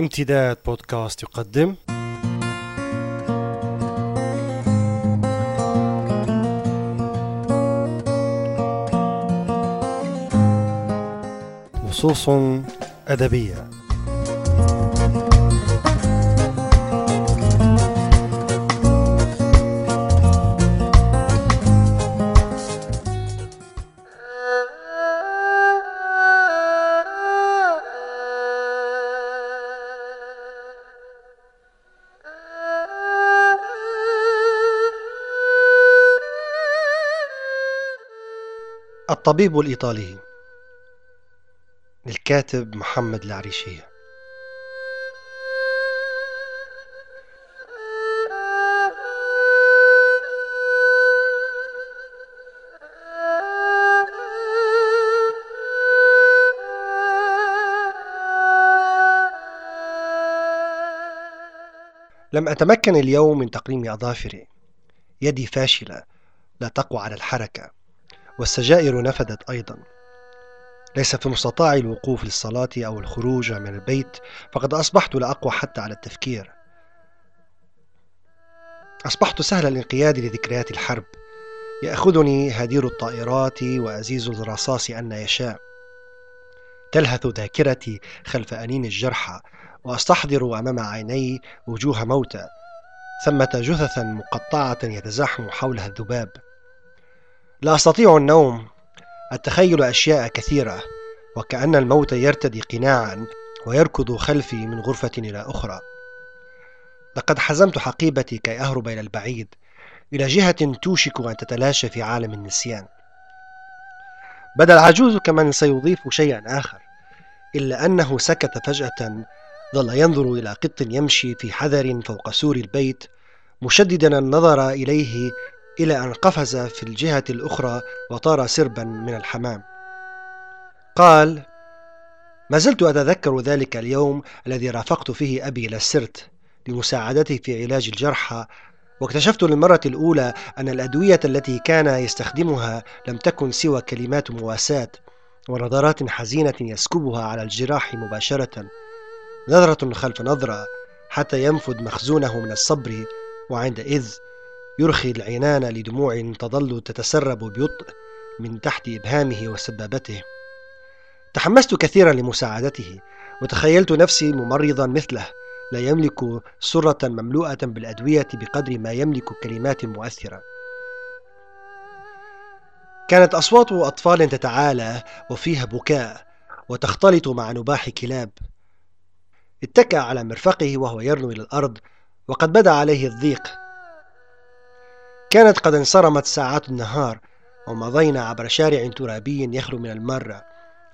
امتداد بودكاست يقدم. نصوص أدبية. الطبيب الإيطالي. للكاتب محمد العريشية لم أتمكن اليوم من تقليم أظافري. يدي فاشلة. لا تقوى على الحركة. والسجائر نفدت أيضا. ليس في مستطاعي الوقوف للصلاة أو الخروج من البيت فقد أصبحت لا أقوى حتى على التفكير. أصبحت سهل الانقياد لذكريات الحرب. يأخذني هدير الطائرات وأزيز الرصاص أن يشاء. تلهث ذاكرتي خلف أنين الجرحى وأستحضر أمام عيني وجوه موتى. ثمة جثثا مقطعة يتزاحم حولها الذباب. لا أستطيع النوم. أتخيل أشياء كثيرة وكأن الموت يرتدي قناعا ويركض خلفي من غرفة إلى أخرى. لقد حزمت حقيبتي كي أهرب إلى البعيد إلى جهة توشك أن تتلاشى في عالم النسيان. بدا العجوز كمن سيضيف شيئا آخر إلا أنه سكت فجأة ظل ينظر إلى قط يمشي في حذر فوق سور البيت مشددا النظر إليه إلى أن قفز في الجهة الأخرى وطار سربا من الحمام. قال ما زلت أتذكر ذلك اليوم الذي رافقت فيه أبي إلى السرت لمساعدته في علاج الجرحى واكتشفت للمرة الأولى أن الأدوية التي كان يستخدمها لم تكن سوى كلمات مواساة ونظرات حزينة يسكبها على الجراح مباشرة. نظرة خلف نظرة حتى ينفد مخزونه من الصبر وعندئذ يرخي العنان لدموع تظل تتسرب ببطء من تحت إبهامه وسبابته. تحمست كثيرا لمساعدته وتخيلت نفسي ممرضا مثله لا يملك سرة مملوءة بالأدوية بقدر ما يملك كلمات مؤثرة. كانت أصوات أطفال تتعالى وفيها بكاء وتختلط مع نباح كلاب. اتكأ على مرفقه وهو يرنو إلى الأرض وقد بدا عليه الضيق. كانت قد انصرمت ساعات النهار ومضينا عبر شارع ترابي يخلو من المارة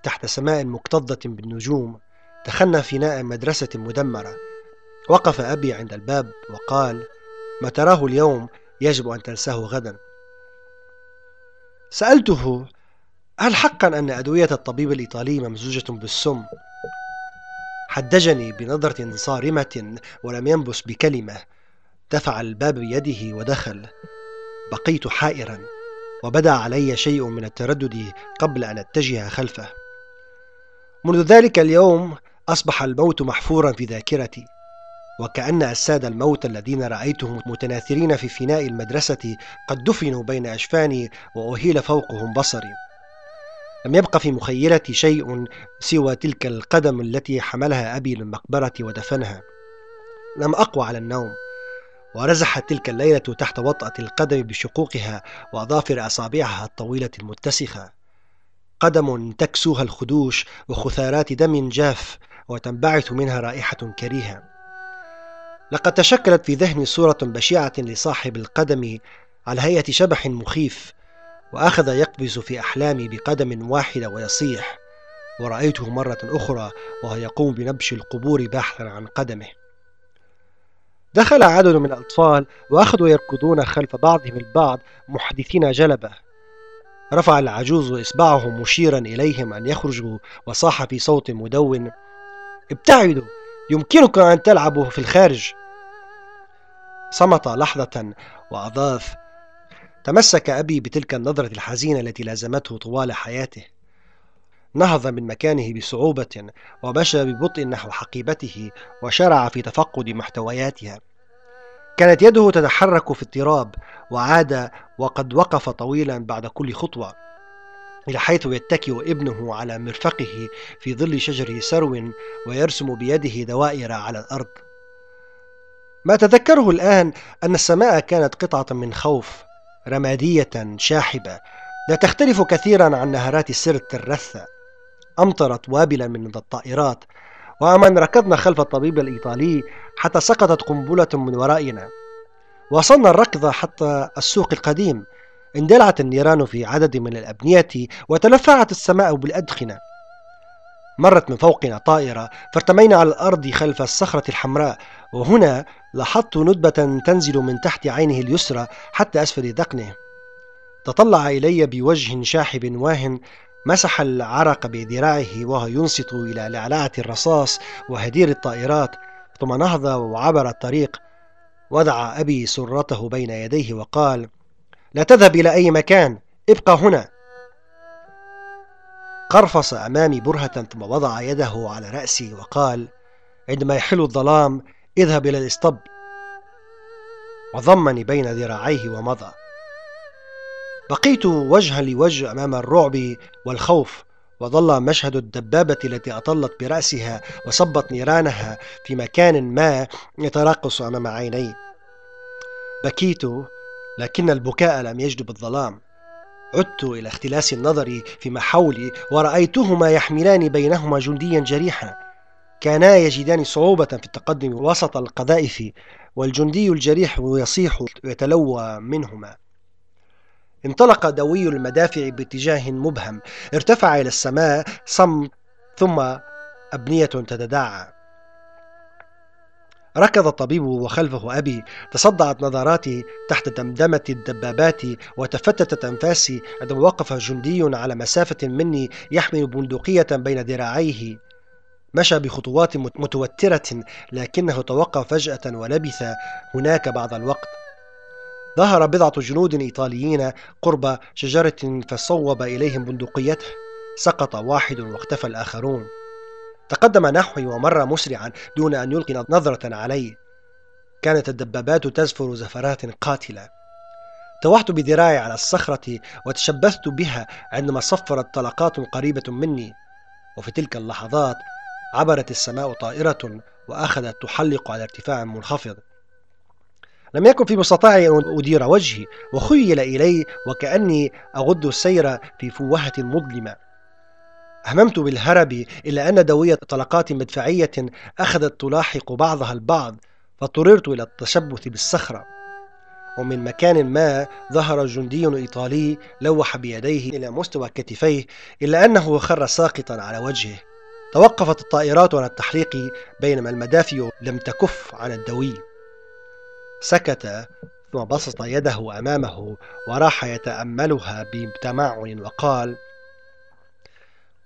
تحت سماء مكتظة بالنجوم دخلنا فناء مدرسة مدمرة. وقف أبي عند الباب وقال ما تراه اليوم يجب أن تنساه غدا. سألته هل حقا أن أدوية الطبيب الإيطالي ممزوجة بالسم؟ حدجني بنظرة صارمة ولم ينبس بكلمة. دفع الباب بيده ودخل. بقيت حائرا وبدأ علي شيء من التردد قبل أن أتجه خلفه. منذ ذلك اليوم أصبح الموت محفورا في ذاكرتي وكأن أجساد الموت الذين رأيتهم متناثرين في فناء المدرسة قد دفنوا بين أجفاني وأهيل فوقهم بصري. لم يبق في مخيلتي شيء سوى تلك القدم التي حملها أبي للمقبرة ودفنها. لم أقوى على النوم ورزحت تلك الليلة تحت وطأة القدم بشقوقها وأظافر أصابعها الطويلة المتسخة. قدم تكسوها الخدوش وخثارات دم جاف وتنبعث منها رائحة كريهة. لقد تشكلت في ذهني صورة بشعة لصاحب القدم على هيئة شبح مخيف وأخذ يقفز في أحلامي بقدم واحدة ويصيح. ورأيته مرة أخرى وهو يقوم بنبش القبور باحثا عن قدمه. دخل عدد من الأطفال وأخذوا يركضون خلف بعضهم البعض محدثين جلبة. رفع العجوز إصبعه مشيرا إليهم أن يخرجوا وصاح في صوت مدون. ابتعدوا يمكنكم أن تلعبوا في الخارج. صمت لحظة وأضاف تمسك أبي بتلك النظرة الحزينة التي لازمته طوال حياته. نهض من مكانه بصعوبة ومشى ببطء نحو حقيبته وشرع في تفقد محتوياتها. كانت يده تتحرك في اضطراب وعاد وقد وقف طويلا بعد كل خطوة إلى حيث يتكئ ابنه على مرفقه في ظل شجر سرو ويرسم بيده دوائر على الأرض. ما أتذكره الآن أن السماء كانت قطعة من خوف رمادية شاحبة لا تختلف كثيرا عن نهرات السرت الرثة. أمطرت وابلا من الطائرات ومن ركضنا خلف الطبيب الإيطالي حتى سقطت قنبلة من ورائنا. وصلنا الركض حتى السوق القديم اندلعت النيران في عدد من الأبنية وتلفعت السماء بالأدخنة. مرت من فوقنا طائرة فارتمينا على الأرض خلف الصخرة الحمراء وهنا لاحظت ندبة تنزل من تحت عينه اليسرى حتى أسفل ذقنه تطلع إلي بوجه شاحب واهن مسح العرق بذراعه وهو ينصت إلى لعلعة الرصاص وهدير الطائرات ثم نهض وعبر الطريق. وضع أبي سرته بين يديه وقال لا تذهب إلى أي مكان ابقى هنا. قرفص أمامي برهة ثم وضع يده على رأسي وقال عندما يحل الظلام اذهب إلى الإسطب وضمني بين ذراعيه ومضى. بقيت وجها لوجه أمام الرعب والخوف وظل مشهد الدبابة التي أطلت برأسها وصبت نيرانها في مكان ما يتراقص أمام عيني. بكيت لكن البكاء لم يجلب الظلام. عدت إلى اختلاس النظر فيما حولي ورأيتهما يحملان بينهما جنديا جريحا. كانا يجدان صعوبة في التقدم وسط القذائف والجندي الجريح يصيح ويتلوى منهما. انطلق دوي المدافع باتجاه مبهم. ارتفع إلى السماء صمت ثم أبنية تتداعى. ركض الطبيب وخلفه أبي. تصدعت نظراتي تحت دمدمة الدبابات وتفتتت أنفاسي. عندما وقف جندي على مسافة مني يحمل بندقية بين ذراعيه. مشى بخطوات متوترة لكنه توقف فجأة ولبث. هناك بعض الوقت ظهر بضعة جنود إيطاليين قرب شجرة فصوب إليهم بندقيته. سقط واحد واختفى الآخرون. تقدم نحوي ومر مسرعا دون أن يلقي نظرة علي كانت الدبابات تزفر زفرات قاتلة. توحت بذراعي على الصخرة وتشبثت بها عندما صفرت طلقات قريبة مني. وفي تلك اللحظات عبرت السماء طائرة وأخذت تحلق على ارتفاع منخفض. لم يكن في مستطاعي أن أدير وجهي وخيل إلي وكأني أغد السير في فوهة مظلمة. هممت بالهرب إلا أن دوية طلقات مدفعية أخذت تلاحق بعضها البعض فاضطررت إلى التشبث بالصخرة. ومن مكان ما ظهر جندي إيطالي لوح بيديه إلى مستوى كتفيه إلا أنه خر ساقطا على وجهه. توقفت الطائرات عن التحليق بينما المدافع لم تكف عن الدوي. سكت ثم بسط يده أمامه وراح يتأملها بتمعن وقال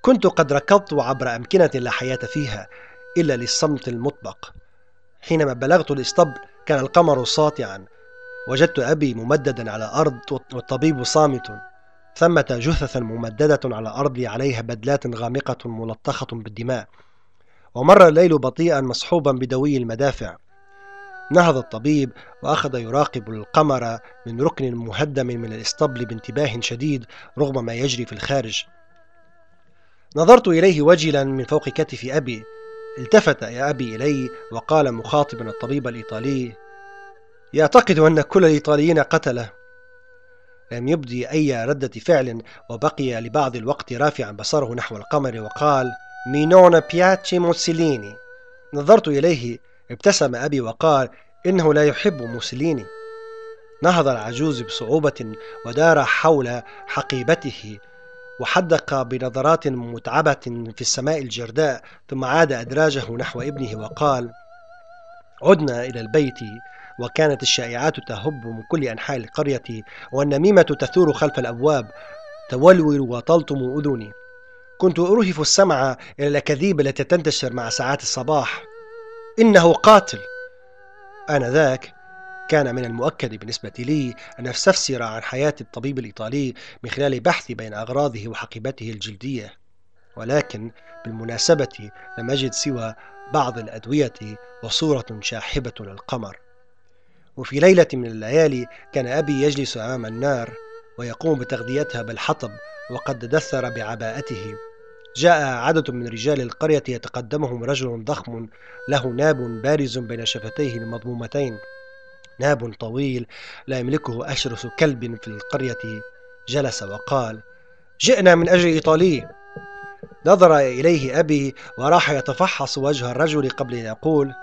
كنت قد ركضت عبر أمكنة لا حياة فيها إلا للصمت المطبق. حينما بلغت الإسطبل كان القمر ساطعا. وجدت أبي ممددا على الأرض والطبيب صامت. ثمة جثثا ممددة على الأرض عليها بدلات غامقة ملطخة بالدماء. ومر الليل بطيئا مصحوبا بدوي المدافع. نهض الطبيب وأخذ يراقب القمر من ركن مهدم من الإسطبل بانتباه شديد رغم ما يجري في الخارج. نظرت إليه وجلا من فوق كتف أبي. التفت يا أبي إلي وقال مخاطبا الطبيب الإيطالي يعتقد أن كل الإيطاليين قتله. لم يبدي أي ردة فعل وبقي لبعض الوقت رافعا بصره نحو القمر وقال مينون بياتشي موسوليني نظرت إليه ابتسم أبي وقال إنه لا يحب موسوليني نهض العجوز بصعوبة ودار حول حقيبته وحدق بنظرات متعبة في السماء الجرداء ثم عاد أدراجه نحو ابنه وقال عدنا إلى البيت وكانت الشائعات تهب من كل أنحاء القرية والنميمة تثور خلف الأبواب تولول وتلطم أذني. كنت أرهف السمع إلى الأكاذيب التي تنتشر مع ساعات الصباح. إنه قاتل. آنذاك كان من المؤكد بالنسبة لي أن أستفسر عن حياة الطبيب الإيطالي من خلال بحثي بين أغراضه وحقيبته الجلدية. ولكن بالمناسبة لم أجد سوى بعض الأدوية وصورة شاحبة للقمر. وفي ليلة من الليالي كان أبي يجلس أمام النار ويقوم بتغذيتها بالحطب وقد دثر بعباءته. جاء عدد من رجال القرية يتقدمهم رجل ضخم له ناب بارز بين شفتيه المضمومتين ناب طويل لا يملكه أشرس كلب في القرية جلس وقال جئنا من أجل إيطالي. نظر إليه أبي وراح يتفحص وجه الرجل قبل أن يقول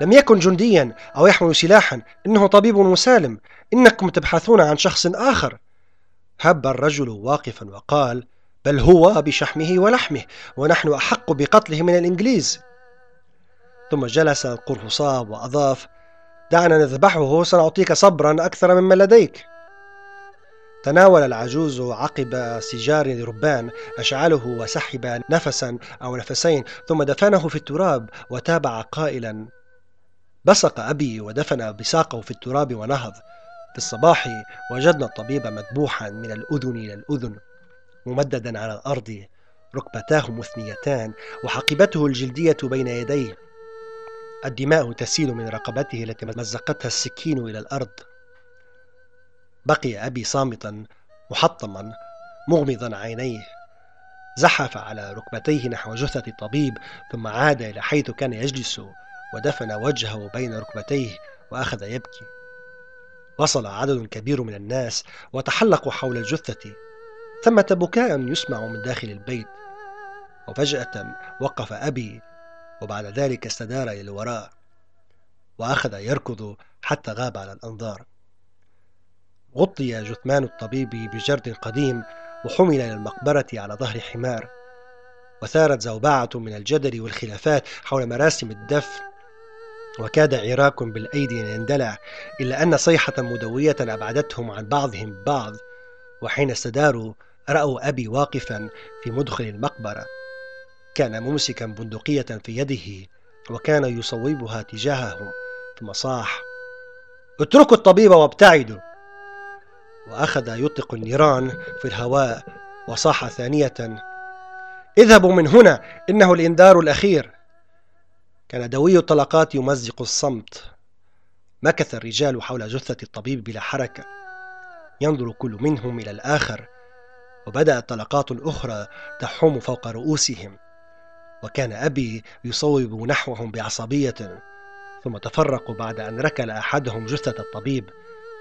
لم يكن جنديا أو يحمل سلاحا إنه طبيب مسالم إنكم تبحثون عن شخص آخر. هب الرجل واقفا وقال بل هو بشحمه ولحمه ونحن أحق بقتله من الإنجليز. ثم جلس القرفصاء وأضاف دعنا نذبحه سنعطيك صبرا أكثر مما لديك. تناول العجوز عقب سيجار ربان أشعله وسحب نفسا أو نفسين ثم دفنه في التراب وتابع قائلا. بصق أبي ودفن بساقه في التراب ونهض. في الصباح وجدنا الطبيب مذبوحا من الأذن إلى الأذن. ممددا على الأرض ركبتاه مثنيتان وحقيبته الجلدية بين يديه. الدماء تسيل من رقبته التي مزقتها السكين إلى الأرض. بقي أبي صامتا محطما مغمضا عينيه. زحف على ركبتيه نحو جثة الطبيب ثم عاد إلى حيث كان يجلس ودفن وجهه بين ركبتيه وأخذ يبكي. وصل عدد كبير من الناس وتحلقوا حول الجثة. ثمة بكاء يسمع من داخل البيت. وفجأة وقف أبي وبعد ذلك استدار إلى الوراء وأخذ يركض حتى غاب على الأنظار. غطي جثمان الطبيب بجرد قديم وحمل إلى المقبرة على ظهر حمار. وثارت زوبعة من الجدل والخلافات حول مراسم الدفن. وكاد عراك بالأيدي أن يندلع إلا أن صيحة مدوية أبعدتهم عن بعضهم بعض. وحين استداروا رأوا أبي واقفا في مدخل المقبرة. كان ممسكا بندقية في يده وكان يصوبها تجاههم. ثم صاح اتركوا الطبيب وابتعدوا. وأخذ يطلق النيران في الهواء وصاح ثانية اذهبوا من هنا إنه الإنذار الأخير. كان دوي الطلقات يمزق الصمت. مكث الرجال حول جثة الطبيب بلا حركة. ينظر كل منهم إلى الآخر. وبدأت طلقات أخرى تحوم فوق رؤوسهم. وكان أبي يصوب نحوهم بعصبية ثم تفرقوا بعد أن ركل أحدهم جثة الطبيب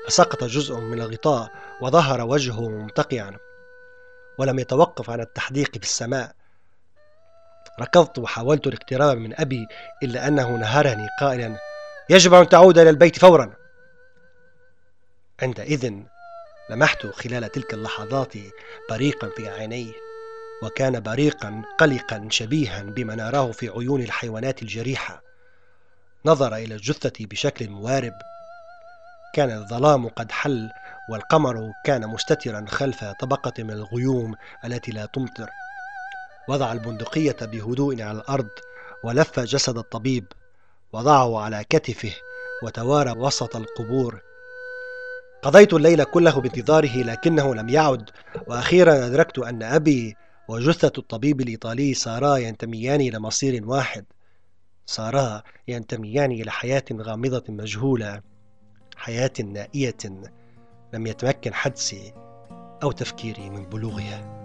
فسقط جزء من الغطاء وظهر وجهه ممتقعا ولم يتوقف عن التحديق في السماء ركضت وحاولت الاقتراب من أبي إلا أنه نهرني قائلا يجب أن تعود إلى البيت فورا. عندئذ لمحت خلال تلك اللحظات بريقا في عينيه وكان بريقا قلقا شبيها بما نراه في عيون الحيوانات الجريحة. نظر إلى الجثة بشكل موارب كان الظلام قد حل والقمر كان مستترا خلف طبقة من الغيوم التي لا تمطر. وضع البندقية بهدوء على الأرض ولف جسد الطبيب وضعه على كتفه وتوارى وسط القبور. قضيت الليل كله بانتظاره لكنه لم يعد وأخيرا أدركت أن أبي وجثة الطبيب الإيطالي صارا ينتميان إلى مصير واحد. صارا ينتميان إلى حياة غامضة مجهولة حياة نائية لم يتمكن حدسي أو تفكيري من بلوغها.